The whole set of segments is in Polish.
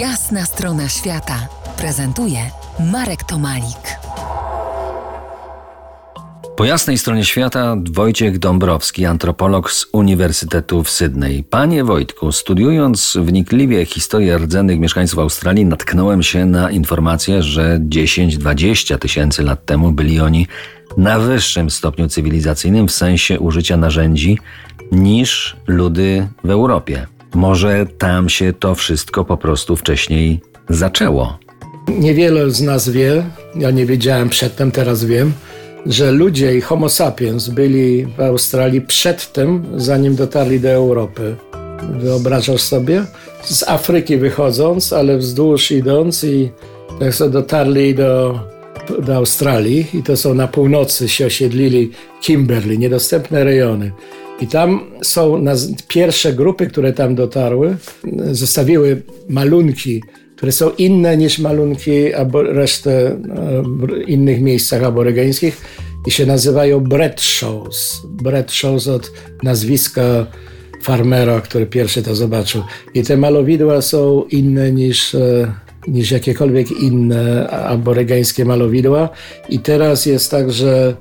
Jasna strona świata prezentuje Marek Tomalik. Po jasnej stronie świata Wojciech Dąbrowski, antropolog z Uniwersytetu w Sydney. Panie Wojtku, studiując wnikliwie historię rdzennych mieszkańców Australii, natknąłem się na informację, że 10-20 tysięcy lat temu byli oni na wyższym stopniu cywilizacyjnym w sensie użycia narzędzi niż ludy w Europie. Może tam się to wszystko po prostu wcześniej zaczęło. Niewiele z nas wie, ja nie wiedziałem przedtem, teraz wiem, że ludzie i Homo sapiens byli w Australii przed tym, zanim dotarli do Europy. Wyobrażasz sobie? Z Afryki wychodząc, ale wzdłuż idąc i tak sobie dotarli do, do Australii i to są na północy się osiedlili Kimberley, niedostępne rejony. I tam są pierwsze grupy, które tam dotarły, zostawiły malunki, które są inne niż malunki albo resztę e, innych miejscach aborygeńskich i się nazywają bread shows. Bread shows od nazwiska farmera, który pierwszy to zobaczył. I te malowidła są inne niż, e, niż jakiekolwiek inne aborygeńskie malowidła. I teraz jest tak, że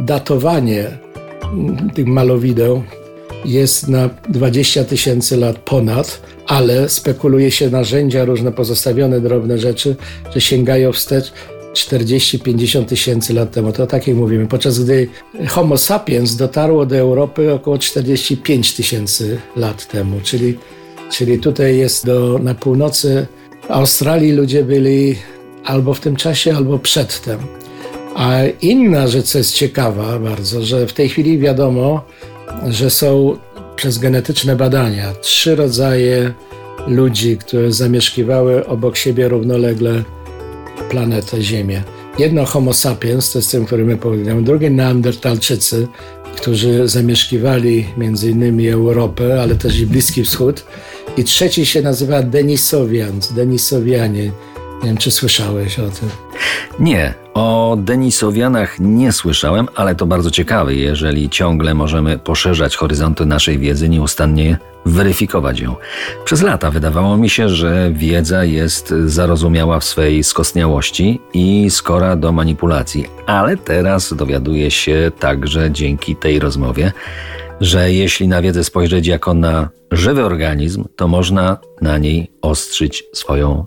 datowanie tych malowideł jest na 20 tysięcy lat ponad, ale spekuluje się narzędzia, różne pozostawione drobne rzeczy, że sięgają wstecz 40-50 tysięcy lat temu. To tak jak mówimy. Podczas gdy Homo sapiens dotarło do Europy około 45 tysięcy lat temu, czyli, czyli tutaj jest do, na północy Australii ludzie byli albo w tym czasie, albo przedtem. A inna rzecz, jest ciekawa bardzo, że w tej chwili wiadomo, że są przez genetyczne badania trzy rodzaje ludzi, które zamieszkiwały obok siebie równolegle planetę Ziemię. Jedno Homo sapiens, to jest ten, który my powiedziałem, drugie Neandertalczycy, którzy zamieszkiwali między innymi Europę, ale też i Bliski Wschód. I trzeci się nazywa Denisowians, Denisowianie. Nie wiem, czy słyszałeś o tym. Nie, o Denisowianach nie słyszałem, ale to bardzo ciekawe, jeżeli ciągle możemy poszerzać horyzonty naszej wiedzy, nieustannie weryfikować ją. Przez lata wydawało mi się, że wiedza jest zarozumiała w swej skostniałości i skora do manipulacji, ale teraz dowiaduję się także dzięki tej rozmowie, że jeśli na wiedzę spojrzeć jako na żywy organizm, to można na niej ostrzyć swoją